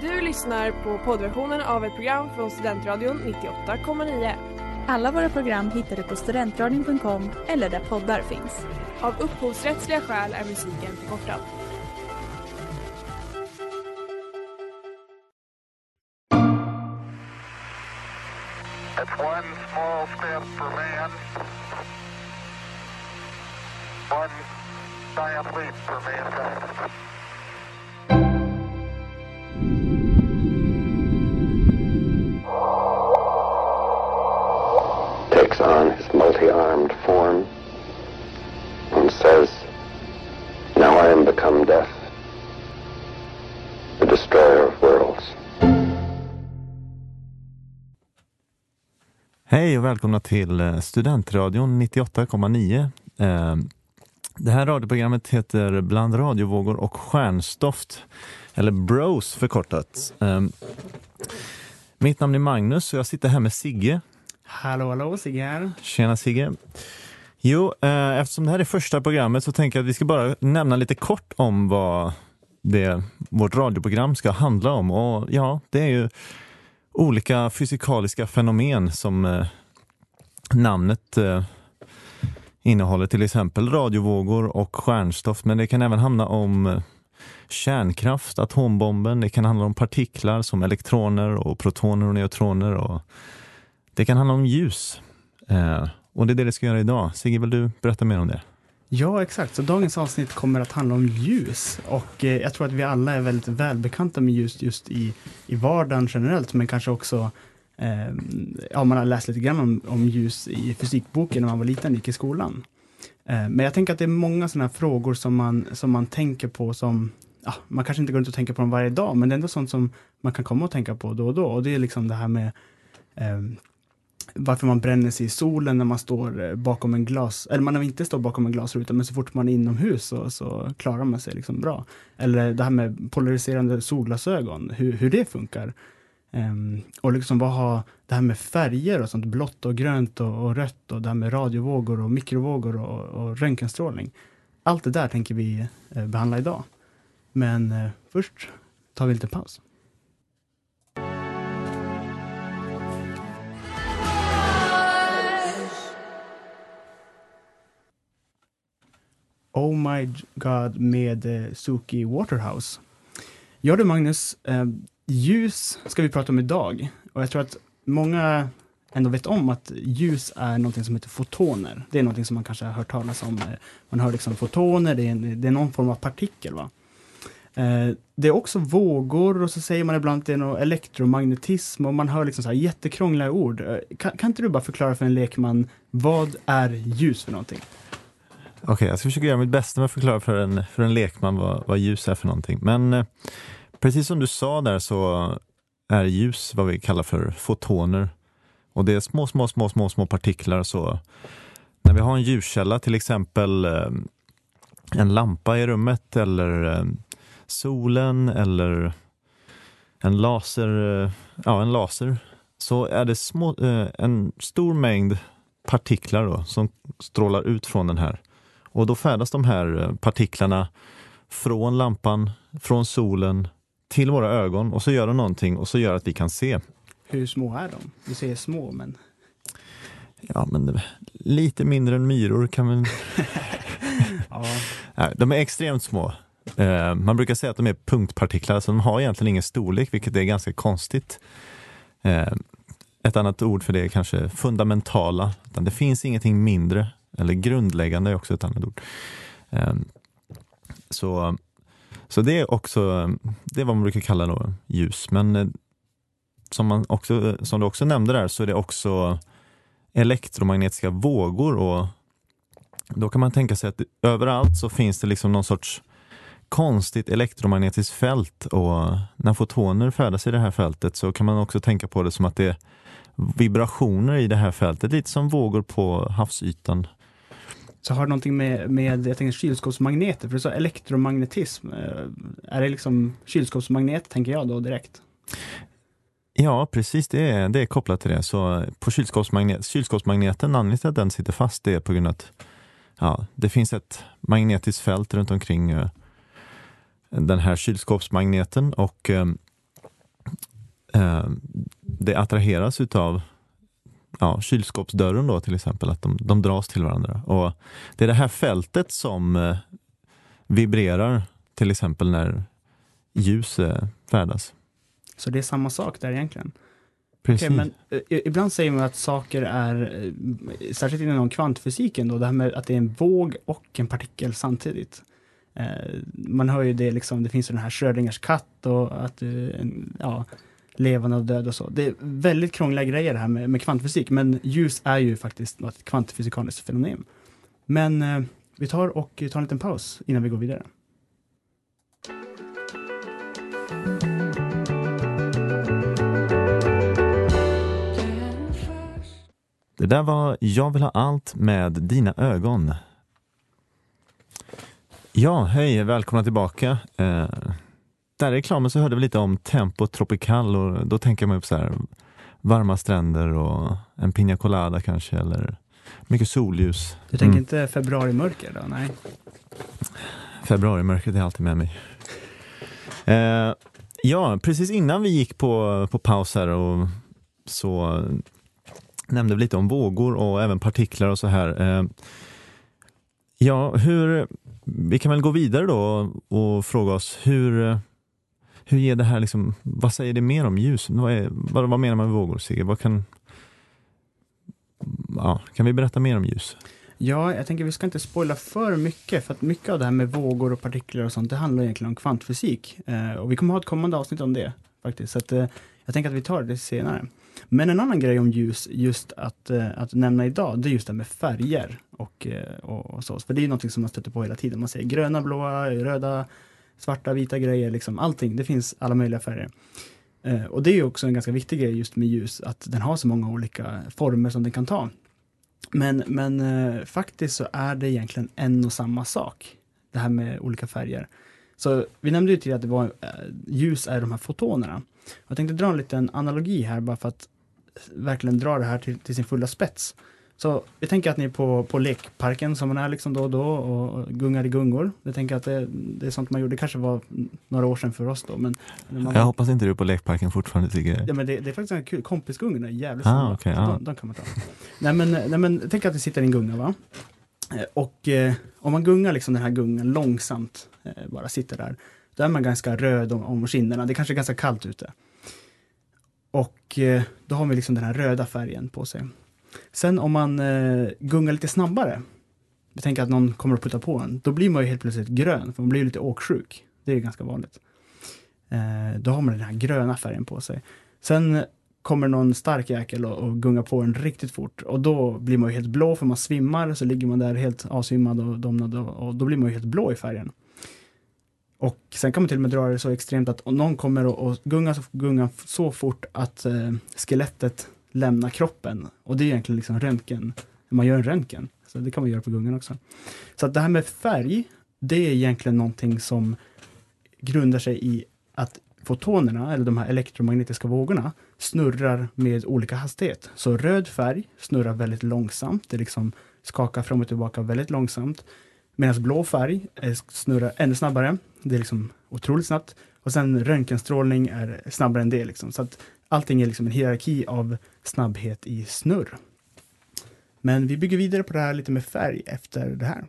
Du lyssnar på poddversionen av ett program från Studentradion 98,9. Alla våra program hittar du på studentradion.com eller där poddar finns. Av upphovsrättsliga skäl är musiken förkortad. It's one small step for man, one giant leap for mankind. Hej och välkomna till eh, Studentradion 98,9. Eh, Det här radioprogrammet heter Bland radiovågor och stjärnstoft, eller BROS förkortat. Eh, Mitt namn är Magnus och jag sitter här med Sigge. Hallå, hallå, Sigge här. Tjena Sigge. Jo, eh, eftersom det här är första programmet så tänker jag att vi ska bara nämna lite kort om vad det, vårt radioprogram ska handla om. Och ja, det är ju olika fysikaliska fenomen som eh, namnet eh, innehåller, till exempel radiovågor och stjärnstoft. Men det kan även handla om eh, kärnkraft, atombomben, det kan handla om partiklar som elektroner och protoner och neutroner. Och det kan handla om ljus. Eh, och det är det det ska göra idag. Sigge, vill du berätta mer om det? Ja, exakt. Så dagens avsnitt kommer att handla om ljus. Och eh, jag tror att vi alla är väldigt välbekanta med ljus just i, i vardagen generellt, men kanske också Eh, ja, man har läst lite grann om, om ljus i fysikboken när man var liten, gick i skolan. Eh, men jag tänker att det är många sådana här frågor som man, som man tänker på som, ja, man kanske inte går runt och tänker på dem varje dag, men det är ändå sånt som man kan komma och tänka på då och då. Och det är liksom det här med eh, varför man bränner sig i solen när man står eh, bakom en glas, eller man inte står bakom en glasruta, men så fort man är inomhus så, så klarar man sig liksom bra. Eller det här med polariserande solglasögon, hur, hur det funkar. Um, och liksom vad har det här med färger och sånt, blått och grönt och, och rött och det här med radiovågor och mikrovågor och, och röntgenstrålning. Allt det där tänker vi eh, behandla idag. Men eh, först tar vi lite paus. Oh My God med eh, Suki Waterhouse. Ja du Magnus, eh, ljus ska vi prata om idag. Och jag tror att många ändå vet om att ljus är någonting som heter fotoner. Det är någonting som man kanske har hört talas om. Man hör liksom fotoner, det är, en, det är någon form av partikel. Va? Eh, det är också vågor och så säger man ibland att det är någon elektromagnetism och man hör liksom så här jättekrångliga ord. Eh, kan, kan inte du bara förklara för en lekman, vad är ljus för någonting? Okej, jag ska försöka göra mitt bästa med att förklara för en, för en lekman vad, vad ljus är för någonting. Men eh, precis som du sa där så är ljus vad vi kallar för fotoner. Och det är små, små, små, små, små partiklar. Så när vi har en ljuskälla, till exempel eh, en lampa i rummet eller eh, solen eller en laser, eh, ja, en laser, så är det små, en stor mängd partiklar då, som strålar ut från den här. Och då färdas de här partiklarna från lampan, från solen till våra ögon och så gör de någonting och så gör att vi kan se. Hur små är de? Du säger små, men Ja, men lite mindre än myror kan man... ja, de är extremt små. Eh, man brukar säga att de är punktpartiklar, så de har egentligen ingen storlek, vilket är ganska konstigt. Eh, ett annat ord för det är kanske fundamentala. Det finns ingenting mindre, eller grundläggande är också ett annat ord. Eh, så, så det är också det är vad man brukar kalla då ljus. Men eh, som, man också, som du också nämnde där så är det också elektromagnetiska vågor och då kan man tänka sig att överallt så finns det liksom någon sorts konstigt elektromagnetiskt fält och när fotoner färdas i det här fältet så kan man också tänka på det som att det är vibrationer i det här fältet, lite som vågor på havsytan så har det någonting med, med jag tänker kylskåpsmagneter, för du sa elektromagnetism. Eh, är det liksom kylskåpsmagnet, tänker jag då direkt? Ja, precis, det är, det är kopplat till det. Så på kylskåpsmagnet, kylskåpsmagneten, anledningen till att den sitter fast, det är på grund av att ja, det finns ett magnetiskt fält runt omkring eh, den här kylskåpsmagneten och eh, eh det attraheras utav ja, kylskåpsdörren då till exempel, att de, de dras till varandra. Och Det är det här fältet som eh, vibrerar till exempel när ljus eh, färdas. Så det är samma sak där egentligen. Precis. Okej, men eh, ibland säger man att saker är, eh, särskilt inom kvantfysiken då, det här med att det är en våg och en partikel samtidigt. Eh, man hör ju det liksom, det finns ju den här Schrödingers katt och att eh, ja, levande och död och så. Det är väldigt krångliga grejer det här med, med kvantfysik, men ljus är ju faktiskt ett kvantfysikaliskt fenomen. Men eh, vi tar och tar en liten paus innan vi går vidare. Det där var Jag vill ha allt med dina ögon. Ja, hej, välkomna tillbaka. Eh, där i reklamen så hörde vi lite om Tempo Tropical och då tänker man upp så här varma stränder och en piña colada kanske eller mycket solljus. Du tänker Mm. inte februarimörker då? Nej. Februarimörkret är alltid med mig. Eh, ja, precis innan vi gick på, på paus här och så nämnde vi lite om vågor och även partiklar och så här. Eh, ja, hur, vi kan väl gå vidare då och fråga oss hur, hur ger det här liksom, vad säger det mer om ljus? Vad, är, vad, vad menar man med vågor, Sigge? Vad kan, ja, kan vi berätta mer om ljus? Ja, jag tänker vi ska inte spoila för mycket, för att mycket av det här med vågor och partiklar och sånt, det handlar egentligen om kvantfysik. Eh, och vi kommer ha ett kommande avsnitt om det, faktiskt. Så att, eh, jag tänker att vi tar det senare. Men en annan grej om ljus, just att, eh, att nämna idag, det är just det här med färger och, eh, och, och så. För det är ju någonting som man stöter på hela tiden. Man ser gröna, blåa, röda, svarta, vita grejer, liksom allting. Det finns alla möjliga färger. Eh, och det är ju också en ganska viktig grej just med ljus, att den har så många olika former som den kan ta. Men, men eh, faktiskt så är det egentligen en och samma sak, det här med olika färger. Så vi nämnde ju tidigare att det var, eh, ljus är de här fotonerna. Jag tänkte dra en liten analogi här bara för att verkligen dra det här till, till sin fulla spets. Så vi tänker att ni är på, på lekparken som man är liksom då och då och gungar i gungor. Jag tänker att det, det är sånt man gjorde, det kanske var några år sedan för oss då. Men, man, Jag hoppas inte du är på lekparken fortfarande, Sigge. Ja men det, det är faktiskt en kul, kompisgungorna är jävligt Ah, Så ah. de, de kan man ta. nej, men, nej men tänk att vi sitter i en gunga va. Eh, Och eh, om man gungar liksom den här gungan långsamt, eh, bara sitter där, då är man ganska röd om, om kinderna. Det kanske är ganska kallt ute. Och eh, då har vi liksom den här röda färgen på sig. Sen om man eh, gungar lite snabbare, vi tänker att någon kommer att putta på en, då blir man ju helt plötsligt grön, för man blir ju lite åksjuk. Det är ju ganska vanligt. Eh, då har man den här gröna färgen på sig. Sen kommer någon stark jäkel och, och gungar på en riktigt fort och då blir man ju helt blå för man svimmar, så ligger man där helt avsvimmad och domnad och, och då blir man ju helt blå i färgen. Och sen kan man till och med dra det så extremt att om någon kommer och, och gungar, så, gunga så fort att eh, skelettet lämna kroppen. Och det är egentligen liksom röntgen, man gör en röntgen. Så det kan man göra på gungan också. Så att det här med färg, det är egentligen någonting som grundar sig i att fotonerna, eller de här elektromagnetiska vågorna, snurrar med olika hastighet. Så röd färg snurrar väldigt långsamt, det liksom skakar fram och tillbaka väldigt långsamt. Medan blå färg snurrar ännu snabbare, det är liksom otroligt snabbt. Och sen röntgenstrålning är snabbare än det. Liksom. Så att allting är liksom en hierarki av snabbhet i snurr. Men vi bygger vidare på det här lite med färg efter det här.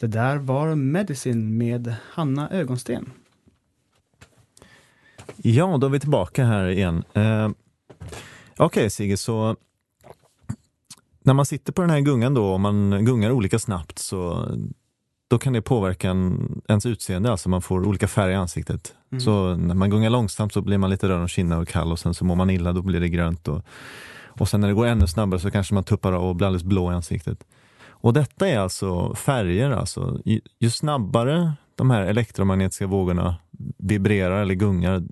Det där var Medicine med Hanna Ögonsten. Ja, då är vi tillbaka här igen. Eh, Okej Sigge, så när man sitter på den här gungan då, och man gungar olika snabbt, så då kan det påverka en, ens utseende, alltså man får olika färg i ansiktet. Mm. Så när man gungar långsamt så blir man lite röd om kinderna och kall och sen så mår man illa, då blir det grönt. Och, och sen när det går ännu snabbare så kanske man tuppar av och blir alldeles blå i ansiktet. Och detta är alltså färger, alltså. Ju, ju snabbare de här elektromagnetiska vågorna vibrerar eller gungar,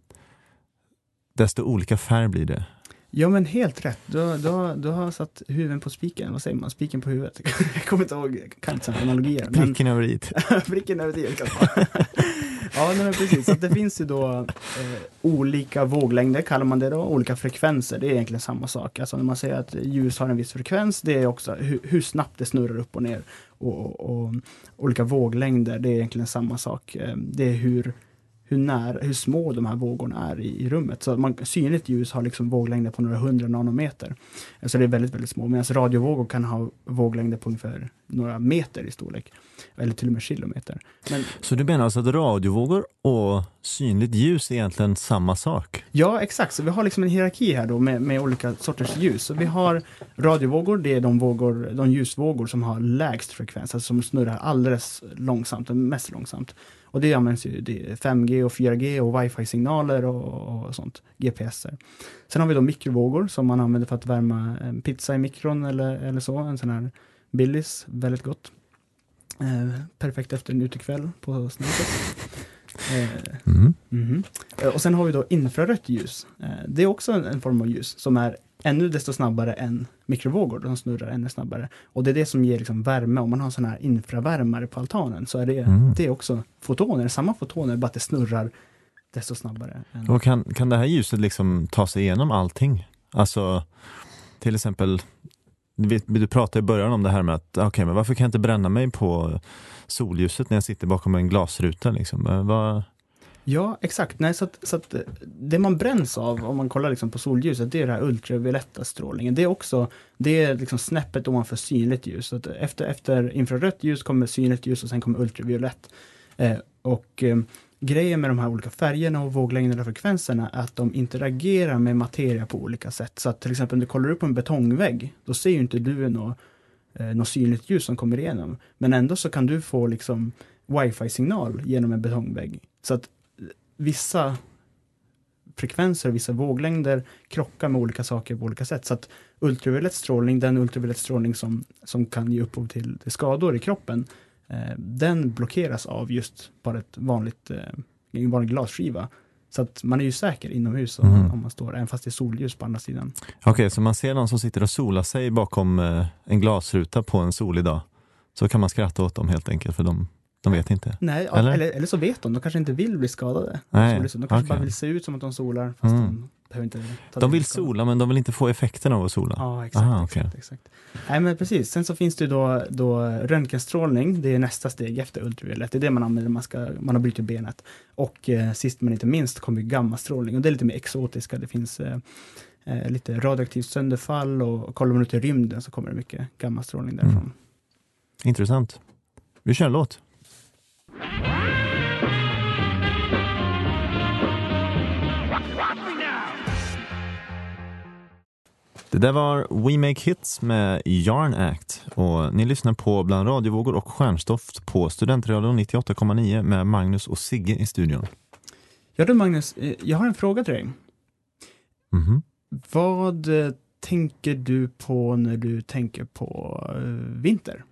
desto olika färg blir det. Ja men helt rätt, du, du, du har satt huvudet på spiken, vad säger man, spiken på huvudet? jag kommer inte ihåg, jag kan inte analogier. Pricken över i. Pricken över kan vara. Ja, nej, men precis. Så det finns ju då eh, olika våglängder, kallar man det då, olika frekvenser. Det är egentligen samma sak. Alltså när man säger att ljus har en viss frekvens, det är också hur, hur snabbt det snurrar upp och ner. Och, och, och olika våglängder, det är egentligen samma sak. Eh, det är hur, hur, när, hur små de här vågorna är i, i rummet. Så man, synligt ljus har liksom våglängder på några hundra nanometer. Eh, så det är väldigt, väldigt små. Medan radiovågor kan ha våglängder på ungefär några meter i storlek. Eller till och med kilometer. Men Så du menar alltså att radiovågor och synligt ljus är egentligen samma sak? Ja, exakt. Så vi har liksom en hierarki här då med, med olika sorters ljus. Så vi har radiovågor, det är de, vågor, de ljusvågor som har lägst frekvens, alltså som snurrar alldeles långsamt, mest långsamt. Och det används ju det 5G och 4G och wifi-signaler och, och sånt, GPSer. Sen har vi då mikrovågor som man använder för att värma en pizza i mikron eller, eller så, en sån här Billys, väldigt gott. Eh, perfekt efter en utekväll på Snapchat. Eh, Mm. Mhm. Eh, Och sen har vi då infrarött ljus. Eh, Det är också en, form av ljus som är ännu desto snabbare än mikrovågor. De snurrar ännu snabbare. Och det är det som ger liksom värme. Om man har sån här infravärmare på altanen så är det, Mm. det är också fotoner, samma fotoner, bara att det snurrar desto snabbare. Än. Och kan, kan det här ljuset liksom ta sig igenom allting? Alltså, till exempel, du, pratade i början om det här med att, okej, men varför kan jag inte bränna mig på solljuset när jag sitter bakom en glasruta? Liksom? Eh, vad, Ja, exakt. Nej, så att, så att eh, det man bränns av, om man kollar liksom på solljuset, det är den här ultravioletta strålningen. Det är också, det är liksom snäppet ovanför synligt ljus. Så att efter, efter infrarött ljus kommer synligt ljus och sen kommer ultraviolett. Eh, och eh, grejen med de här olika färgerna och våglängderna och frekvenserna är att de interagerar med materia på olika sätt. Så att till exempel om du kollar upp på en betongvägg, då ser ju inte du något, eh, något synligt ljus som kommer igenom. Men ändå så kan du få liksom wifi-signal genom en betongvägg. Så att eh, vissa frekvenser, vissa våglängder krockar med olika saker på olika sätt. Så att ultraviolett strålning, den ultraviolett strålning som, som kan ge upphov till, till skador i kroppen, den blockeras av just bara ett vanligt, eh, en vanlig glasskiva. Så att man är ju säker inomhus om, man, Mhm. om man står, även fast det är solljus på andra sidan. Okej, så man ser någon som sitter och solar sig bakom eh, en glasruta på en solig dag. Så kan man skratta åt dem helt enkelt, för de, de vet inte. Nej, Eller? eller? Eller, så vet de, de kanske inte vill bli skadade. Nej. De kanske okej. bara vill se ut som att de solar, fast Mm. de behöver inte ta De vill sola, men de vill inte få effekten av att sola. Ja, exakt. Aha, exakt, okej. exakt. Nej, men precis. Sen så finns det då, då röntgenstrålning. Det är nästa steg efter ultraviolett. Det är det man använder när man, ska, man har brutit benet. Och eh, sist men inte minst kommer gammastrålning. Och det är lite mer exotiska. Det finns eh, eh, lite radioaktivt sönderfall och kollar man ut i rymden så kommer det mycket gammastrålning därifrån. Mm. Intressant. Vi kör en låt. Det där var We Make Hits med Yarn Act och ni lyssnar på Bland radiovågor och stjärnstoft på Studentradion 98,9 med Magnus och Sigge i studion. Ja du Magnus, eh, jag har en fråga till dig. Mhm. Vad eh, tänker du på när du tänker på eh, vinter?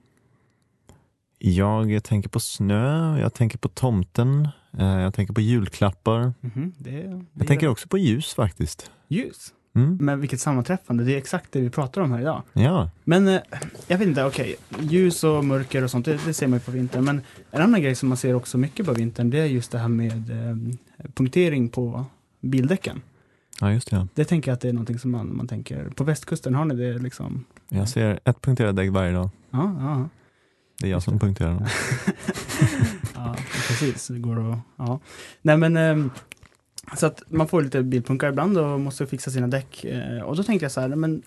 Jag tänker på snö, jag tänker på tomten, jag tänker på julklappar. Mhm, det, det Jag tänker också på ljus faktiskt. ljus. Mm. Men vilket sammanträffande, det är exakt det vi pratar om här idag. Ja, Men eh, jag vet inte, okej, ljus och mörker och sånt, det, det ser man ju på vintern. Men en annan grej som man ser också mycket på vintern, det är just det här med eh, punktering på bildäcken. ja just det. Det tänker jag att det är någonting som man, man tänker, på västkusten har ni det liksom? Jag ser ett punkterat däck varje dag. Ja, ja. Det är jag som punkterar dem. ja precis. Det går att, ja. Nej men, ehm, så att man får lite bilpunkar ibland och måste fixa sina däck. Eh, och då tänkte jag så här, men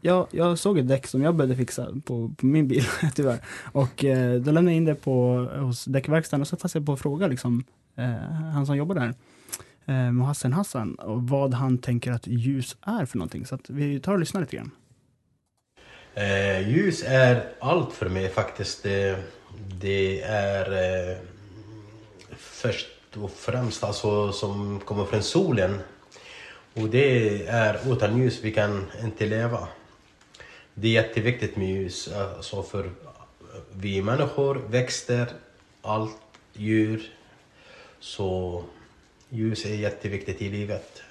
jag, jag såg ett däck som jag behövde fixa på, på min bil, tyvärr. Och eh, då lämnade jag in det på, hos däckverkstaden och så passade jag på att fråga liksom, eh, han som jobbar där, eh, Hassan, och vad han tänker att ljus är för någonting. Så att vi tar och lyssnar lite grann. Eh, ljus är allt för mig faktiskt. Det, det är eh, först och främst alltså som kommer från solen. Och det är utan ljus vi kan inte leva. Det är jätteviktigt med ljus alltså för vi människor, växter, allt, djur. Så ljus är jätteviktigt i livet.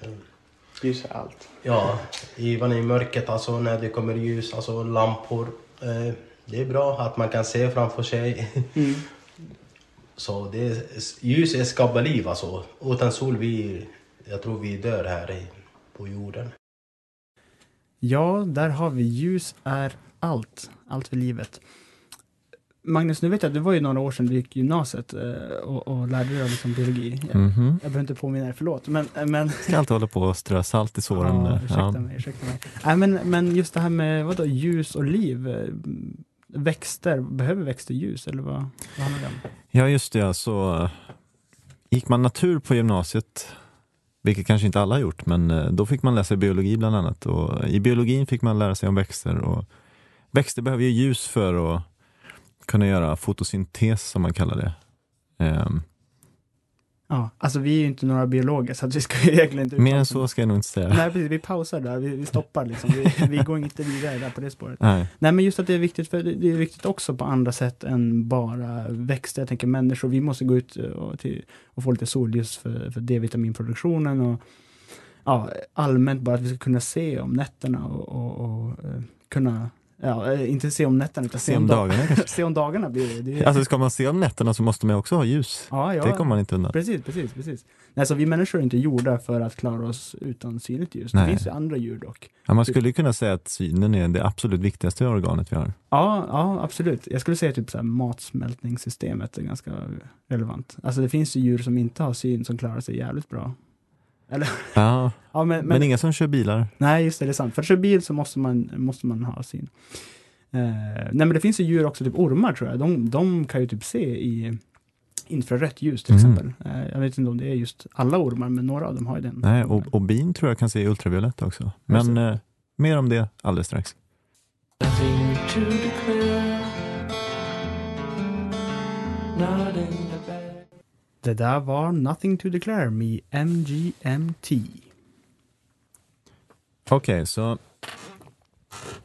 Ljus är allt. Ja, även i mörkret, alltså när det kommer ljus, alltså lampor. Eh, det är bra att man kan se framför sig. Så det är, ljus är skapar liv alltså. Utan sol, vi, jag tror vi dör här på jorden. Ja, där har vi ljus är allt. Allt för livet. Magnus, nu vet jag att det var ju några år sedan du gick gymnasiet eh, och, och lärde dig liksom biologi. Jag, Mhm. jag behöver inte påminna dig, förlåt. Men, men Ska alltid hålla på och strö salt i såren. Ja, Ja, ursäkta mig, ursäkta mig. Nej, men, men just det här med vadå, ljus och liv. Växter, behöver växter ljus eller vad, vad handlar det om? Ja, just det. Så eh, gick man natur på gymnasiet, vilket kanske inte alla har gjort, men eh, då fick man läsa biologi bland annat. Och I biologin fick man lära sig om växter. Och växter behöver ju ljus för att kunna göra fotosyntes, som man kallar det. Ehm, Ja, alltså vi är ju inte några biologer så vi ska egentligen inte mer än så ska jag nog inte säga. Nej, precis, vi pausar där, vi, vi stoppar liksom. Vi, vi går inte vidare där på det spåret. Nej. Nej, men just att det är viktigt, för det är viktigt också på andra sätt än bara växter. Jag tänker människor, vi måste gå ut och, till, och få lite solljus för, för D-vitaminproduktionen och ja, allmänt bara att vi ska kunna se om nätterna och, och, och eh, kunna, ja, eh, inte se om nätterna utan Se om dag- dagarna se om dagarna blir det. det är, Alltså ska man se om nätterna så måste man ju också ha ljus. ja, ja, Det kommer man inte undan. Precis, precis, precis. Nej, så vi människor är inte gjorda för att klara oss utan synligt ljus. Det Nej. finns ju andra djur dock. Ja, man skulle ju kunna säga att synen är det absolut viktigaste organet vi har. Ja, ja, absolut. Jag skulle säga typ så här matsmältningssystemet är ganska relevant. Alltså det finns ju djur som inte har syn som klarar sig jävligt bra. Eller, Ja, ja men, men, men, inga som kör bilar. nej just det, det är sant. För att köra bil så måste man, måste man ha syn. Eh, nej men det finns ju djur också, typ ormar tror jag. De, de kan ju typ se i infrarött ljus till Mm. exempel. Eh, jag vet inte om det är just alla ormar, men några av dem har ju den. Nej, och, och bin tror jag kan se ultraviolett också. Men eh, mer om det alldeles strax. Det där var Nothing to Declare med MGMT. Okej, så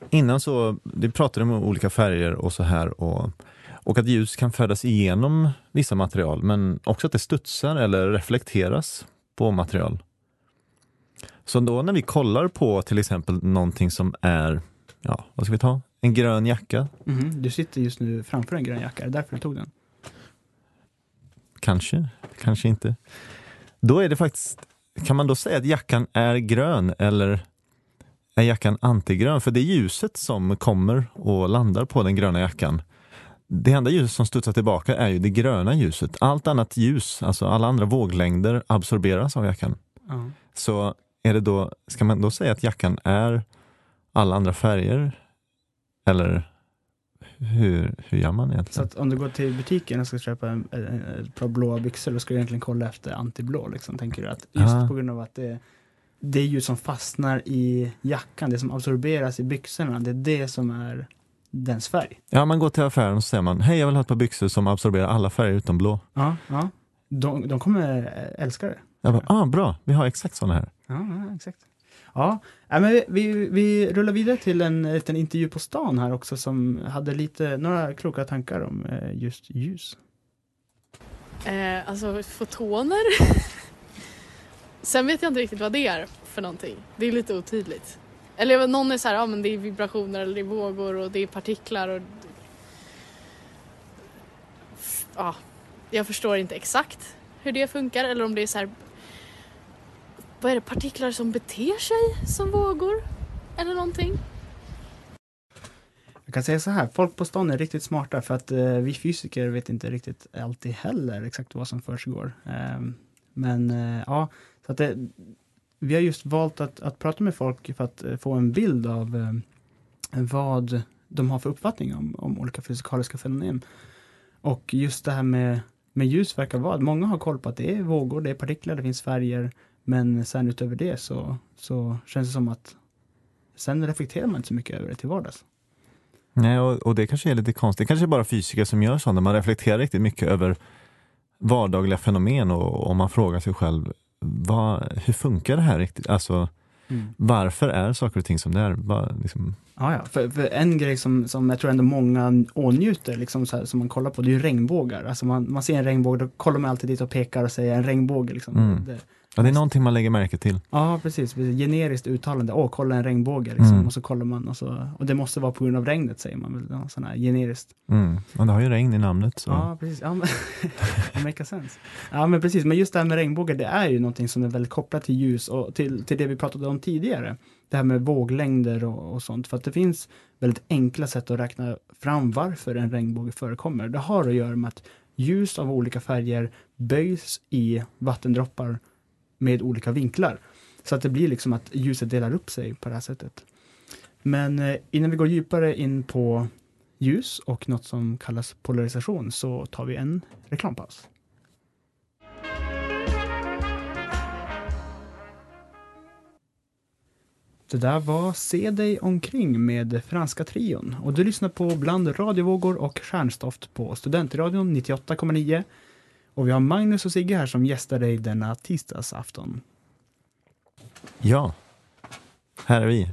innan så, vi pratade om olika färger och så här och, och att ljus kan färdas igenom vissa material men också att det studsar eller reflekteras på material. Så då när vi kollar på till exempel någonting som är, ja vad ska vi ta, en grön jacka Mhm, Du sitter just nu framför en grön jacka, är det därför du tog den? Kanske, kanske inte. Då är det faktiskt, kan man då säga att jackan är grön eller är jackan antigrön? För det ljuset som kommer och landar på den gröna jackan, det enda ljuset som studsar tillbaka är ju det gröna ljuset. Allt annat ljus, alltså alla andra våglängder absorberas av jackan. Ja. Så är det då, ska man då säga att jackan är alla andra färger? Eller hur, hur gör man Så egentligen? att om du går till butiken och ska köpa en, ett par blåa byxor, då ska du egentligen kolla efter antiblå. Liksom, tänker du att just Ah. på grund av att det, det är ljus som fastnar i jackan, det som absorberas i byxorna, det är det som är dens färg. Ja, man går till affären och så säger man, hej jag vill ha ett par byxor som absorberar alla färger utom blå. Ja, ja. De, de kommer älska det. Jag bara, ah bra, vi har exakt sådana här. Ja, ja exakt. Ja, äh, men vi, vi, vi rullar vidare till en liten intervju på stan här också som hade lite, några kloka tankar om eh, just ljus. Eh, alltså fotoner. Sen vet jag inte riktigt vad det är för någonting. Det är lite otydligt. Eller någon är så här, ja men det är vibrationer eller det är vågor och det är partiklar och... Ja, jag förstår inte exakt hur det funkar eller om det är så här... Vad är det, partiklar som beter sig som vågor? Eller någonting? Jag kan säga så här, folk på stan är riktigt smarta för att eh, vi fysiker vet inte riktigt alltid heller exakt vad som försiggår. Eh, men eh, ja, så att det, vi har just valt att, att prata med folk för att eh, få en bild av eh, vad de har för uppfattning om, om olika fysikaliska fenomen. Och just det här med, med ljus verkar vara att många har koll på att det är vågor, det är partiklar, det finns färger. Men sen utöver det så, så känns det som att sen reflekterar man inte så mycket över det till vardags. Nej, och, och det kanske är lite konstigt. Det kanske är bara fysiker som gör sånt, man reflekterar riktigt mycket över vardagliga fenomen och, och man frågar sig själv, vad, hur funkar det här riktigt? Alltså, varför är saker och ting som det är? Vad, liksom, Ja, ja. För, för en grej som, som jag tror ändå många åtnjuter, liksom här, som man kollar på, det är ju regnbågar. Alltså man, man ser en regnbåge, då kollar man alltid dit och pekar och säger en regnbåge. Liksom. Mm. Det, Ja, det är någonting man lägger märke till. Ja, precis. Generiskt uttalande. Åh, kolla en regnbåge. Liksom. Mm. Och så kollar man och, så, och det måste vara på grund av regnet säger man väl. Sån här generiskt. Mm. Och det har ju regn i namnet. Så. Ja, precis. Ja, men, det makes sense. Ja, men precis. Men just det här med regnbågar, det är ju någonting som är väldigt kopplat till ljus och till, till det vi pratade om tidigare. Det här med våglängder och, och sånt. För att det finns väldigt enkla sätt att räkna fram varför en regnbåge förekommer. Det har att göra med att ljus av olika färger böjs i vattendroppar med olika vinklar. Så att det blir liksom att ljuset delar upp sig på det här sättet. Men eh, innan vi går djupare in på ljus och något som kallas polarisation så tar vi en reklampaus. Det där var Se dig omkring med Franska trion och du lyssnar på Bland radiovågor och stjärnstoft på Studentradion 98,9 och vi har Magnus och Sigge här som gästar dig denna tisdagsafton. Ja, här är vi.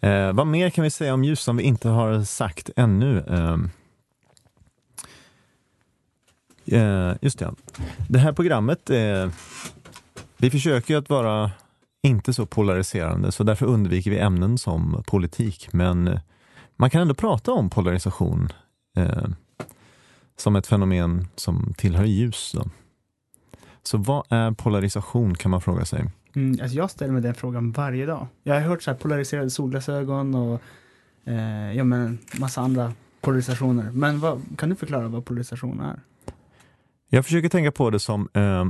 Eh, vad mer kan vi säga om ljus som vi inte har sagt ännu? Eh, eh, just det. Det här programmet, eh, vi försöker ju att vara inte så polariserande, så därför undviker vi ämnen som politik. Men man kan ändå prata om polarisation eh, som ett fenomen som tillhör ljus. Då. Så vad är polarisation kan man fråga sig. Mm, alltså jag ställer mig den frågan varje dag. Jag har hört så här polariserade solglasögon och eh, ja, men massa andra polarisationer. Men vad, kan du förklara vad polarisation är? Jag försöker tänka på det som eh,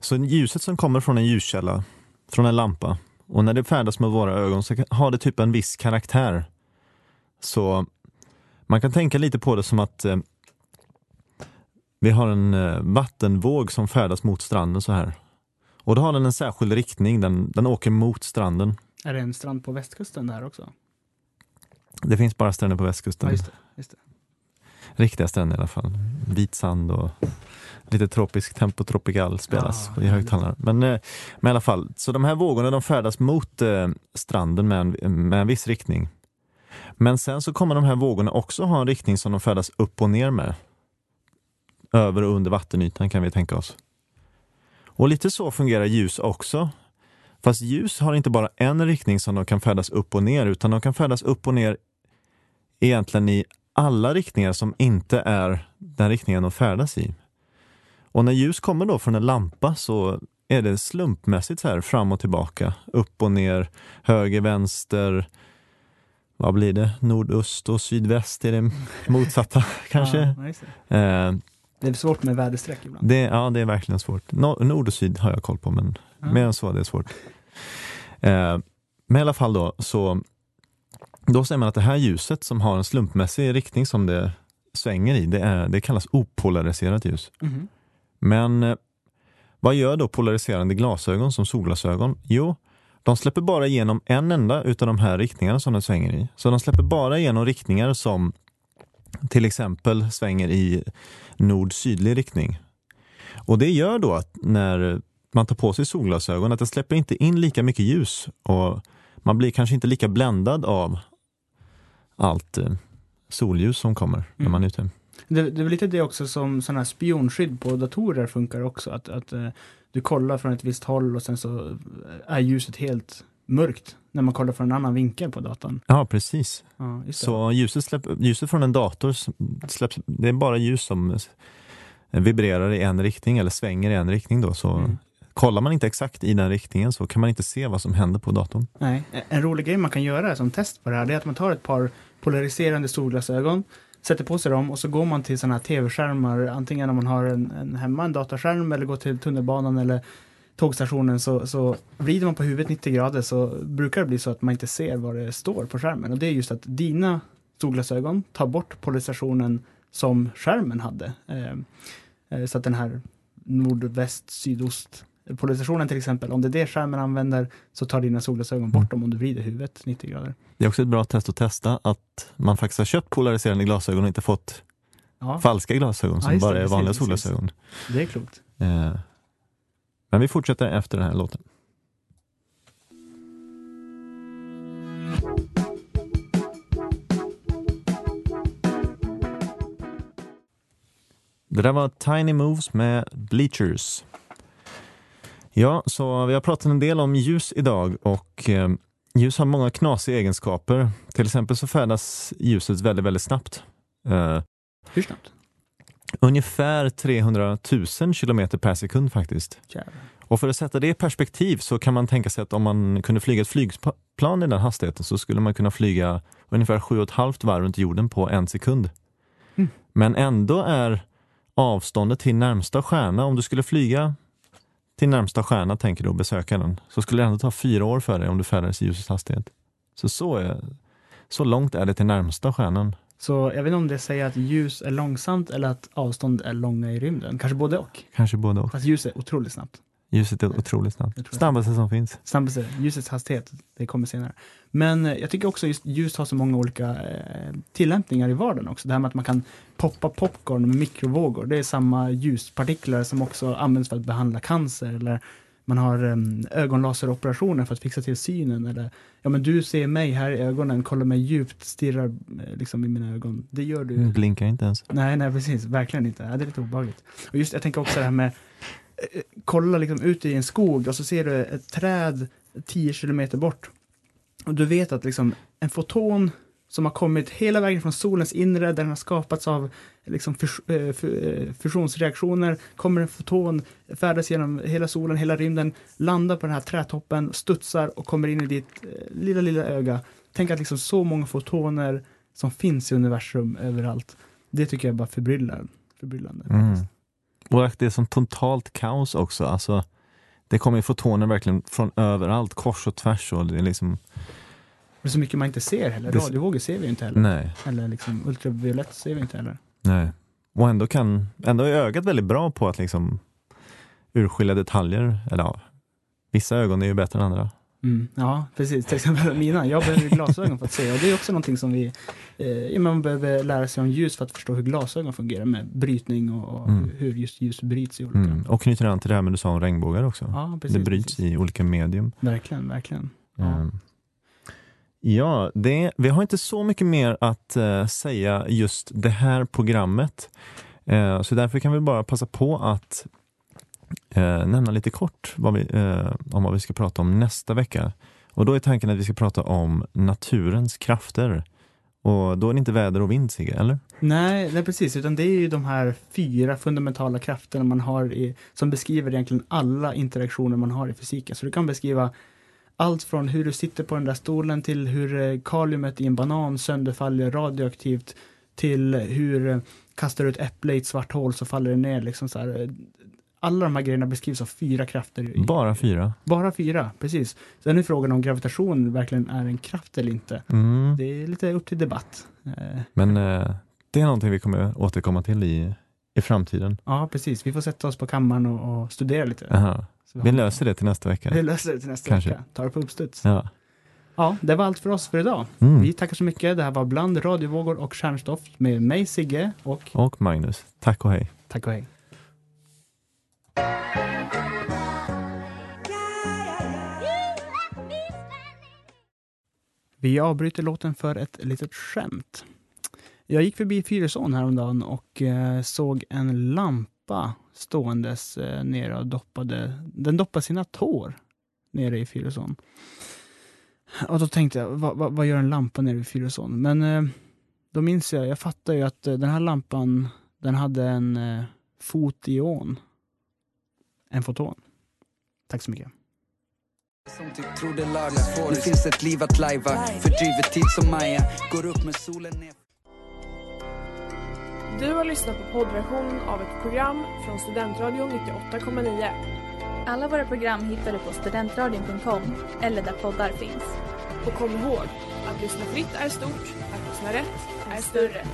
så ljuset som kommer från en ljuskälla, från en lampa och när det färdas med våra ögon så har det typ en viss karaktär. Så man kan tänka lite på det som att eh, vi har en eh, vattenvåg som färdas mot stranden så här. Och då har den en särskild riktning, den, den åker mot stranden. Är det en strand på västkusten där också? Det finns bara stränder på västkusten. Ja, just det, just det. Riktiga stränder i alla fall. Vit sand och lite tropisk tempo tropical spelas Ja, i högtalare. Men, eh, men i alla fall, så de här vågorna de färdas mot eh, stranden med en, med en viss riktning. Men sen så kommer de här vågorna också ha en riktning som de färdas upp och ner med. Över och under vattenytan kan vi tänka oss. Och lite så fungerar ljus också. Fast ljus har inte bara en riktning som de kan färdas upp och ner, utan de kan färdas upp och ner egentligen i alla riktningar som inte är den riktningen de färdas i. Och när ljus kommer då från en lampa så är det slumpmässigt så här fram och tillbaka, upp och ner, höger, vänster, vad blir det, nordöst och sydväst är det motsatta kanske. Ja. Eh, det är svårt med väderstreck ibland. det, ja, det är verkligen svårt. Nord, nord och syd har jag koll på, men Ja. mer än så, det är svårt. Eh, men i alla fall då, så då säger man att det här ljuset som har en slumpmässig riktning som det svänger i, det, är, det kallas opolariserat ljus. Mhm. Men eh, vad gör då polariserande glasögon som solglasögon? Jo, de släpper bara igenom en enda utav de här riktningarna som den svänger i. Så de släpper bara igenom riktningar som till exempel svänger i nord-sydlig riktning. Och det gör då att när man tar på sig solglasögon att det släpper inte in lika mycket ljus och man blir kanske inte lika bländad av allt eh, solljus som kommer när Mm. man är ute. Det, det är lite det också som sådana här spionskydd på datorer funkar också. Att, att eh, du kollar från ett visst håll och sen så är ljuset helt mörkt när man kollar från en annan vinkel på datorn. Ja, precis. Ja. Så ljuset, släpp, ljuset från en dator släpps, det är bara ljus som vibrerar i en riktning eller svänger i en riktning då. Så Mm. kollar man inte exakt i den riktningen så kan man inte se vad som händer på datorn. Nej, en rolig grej man kan göra som test på det här det är att man tar ett par polariserande solglasögon, sätter på sig dem och så går man till sådana här tv-skärmar, antingen om man har en, en hemma, en datorskärm eller går till tunnelbanan eller tågstationen så, så vrider man på huvudet 90 grader så brukar det bli så att man inte ser vad det står på skärmen och det är just att dina solglasögon tar bort polarisationen som skärmen hade. Eh, eh så att den här nordväst, sydost polarisationen till exempel, om det är det skärmen använder så tar dina solglasögon bort dem om du vrider huvudet 90 grader. Det är också ett bra test att testa att man faktiskt har köpt polariserande glasögon och inte fått Ja, falska glasögon som det, bara är precis, vanliga precis. solglasögon. det är klokt. Eh, Men vi fortsätter efter den här låten. Det där var Tiny Moves med Bleachers. Ja, så vi har pratat en del om ljus idag och eh, ljus har många knasiga egenskaper. Till exempel så färdas ljuset väldigt, väldigt snabbt. Eh, Hur snabbt? ungefär 300 000 kilometer per sekund faktiskt. Jävlar. Och för att sätta det i perspektiv så kan man tänka sig att om man kunde flyga ett flygplan i den hastigheten så skulle man kunna flyga ungefär 7,5 varv runt jorden på en sekund. Mm. Men ändå är avståndet till närmsta stjärna, om du skulle flyga till närmsta stjärna tänker du och besöka den, så skulle det ändå ta fyra år för dig om du färdades i ljusets hastighet. Så, så, är, så långt är det till närmsta stjärnan. Så jag vet inte om det säger att ljus är långsamt eller att avstånd är långa i rymden. Kanske både och. Kanske både och. Fast ljus är otroligt snabbt. Ljuset är otroligt snabbt. Snabbaste som finns. Snabbaste, ljusets hastighet, det kommer senare. Men eh, jag tycker också just ljus har så många olika eh, tillämpningar i vardagen också. Det här med att man kan poppa popcorn med mikrovågor. Det är samma ljuspartiklar som också används för att behandla cancer. Eller man har um, ögonlaseroperationer för att fixa till synen. Eller, ja men du ser mig här i ögonen, kollar mig djupt, stirrar eh, liksom i mina ögon. Det gör du. Blinkar inte ens. Nej, nej precis. Verkligen inte. Ja, det är lite obehagligt. Och just, jag tänker också det här med kolla liksom ut i en skog och så ser du ett träd 10 kilometer bort. Och du vet att liksom en foton som har kommit hela vägen från solens inre, där den har skapats av liksom fus eh, eh, fusionsreaktioner, kommer en foton, färdas genom hela solen, hela rymden, landar på den här trädtoppen, studsar och kommer in i ditt eh, lilla, lilla öga. Tänk att liksom så många fotoner som finns i universum överallt. Det tycker jag är bara förbryllande. förbryllande Mm. Och det är som totalt kaos också. Alltså, det kommer ju fotoner verkligen från överallt, kors och tvärs. Och det är liksom, Det är så mycket man inte ser heller. Radiovågor ser vi ju inte heller. nej, Eller liksom ultraviolett ser vi inte heller. nej. Och ändå, kan, ändå är ögat väldigt bra på att liksom urskilja detaljer. Eller ja, vissa ögon är ju bättre än andra. Mm. Ja, precis. Till exempel mina. Jag behöver glasögon för att se. Och det är också någonting som vi... Eh, man behöver lära sig om ljus för att förstå hur glasögon fungerar med brytning och, och Mm. hur just ljus bryts i olika... Mm. Och knyter an till det här med du sa om regnbågar också. Ja, precis. det bryts precis. i olika medium. Verkligen, verkligen. Ja. Mm. Ja, det, vi har inte så mycket mer att eh, säga just det här programmet. Eh, så därför kan vi bara passa på att eh, nämna lite kort vad vi, eh, om vad vi ska prata om nästa vecka. Och då är tanken att vi ska prata om naturens krafter. Och då är det inte väder och vind, Sigge, eller? Nej, nej, precis. Utan det är ju de här fyra fundamentala krafterna man har i, som beskriver egentligen alla interaktioner man har i fysiken. Så du kan beskriva allt från hur du sitter på den där stolen till hur eh, kaliumet i en banan sönderfaller radioaktivt till hur eh, kastar du ett äpple i ett svart hål så faller det ner. Liksom så här. Eh, alla de här grejerna beskrivs av fyra krafter. Bara fyra. Bara fyra, precis. Sen är frågan om gravitation verkligen är en kraft eller inte. Mm. Det är lite upp till debatt. Eh, Men eh, det är någonting vi kommer återkomma till i, i framtiden. Ja, precis. Vi får sätta oss på kammaren och, och studera lite. Aha. Vi Vi löser det till nästa vecka. Vi löser det till nästa Kanske. vecka. Tar det på uppstuds. Ja. Ja. det var allt för oss för idag. Mm. Vi tackar så mycket. Det här var Bland radiovågor och kärnstoff med mig Sigge och Och Magnus, tack och hej. tack och hej. Vi avbryter låten för ett litet skämt. Jag gick förbi Fyrisån häromdagen och eh, såg en lampa ståendes eh, nere och doppade, den doppade sina tår nere i Fyrisån. Och då tänkte jag, vad, vad, vad gör en lampa nere i Fyrisån? Men eh, då minns jag, jag fattar ju att den här lampan, den hade en fot i ån. En foton. Tack så mycket. Som typ Nu finns ett liv att lajva Fördriver tid som Maja Går upp med solen ner Du har lyssnat på poddversion av ett program från Studentradion 98,9. Alla våra program hittar du på studentradion.com eller där poddar finns. Och kom ihåg, att lyssna fritt är stort, att lyssna rätt är större.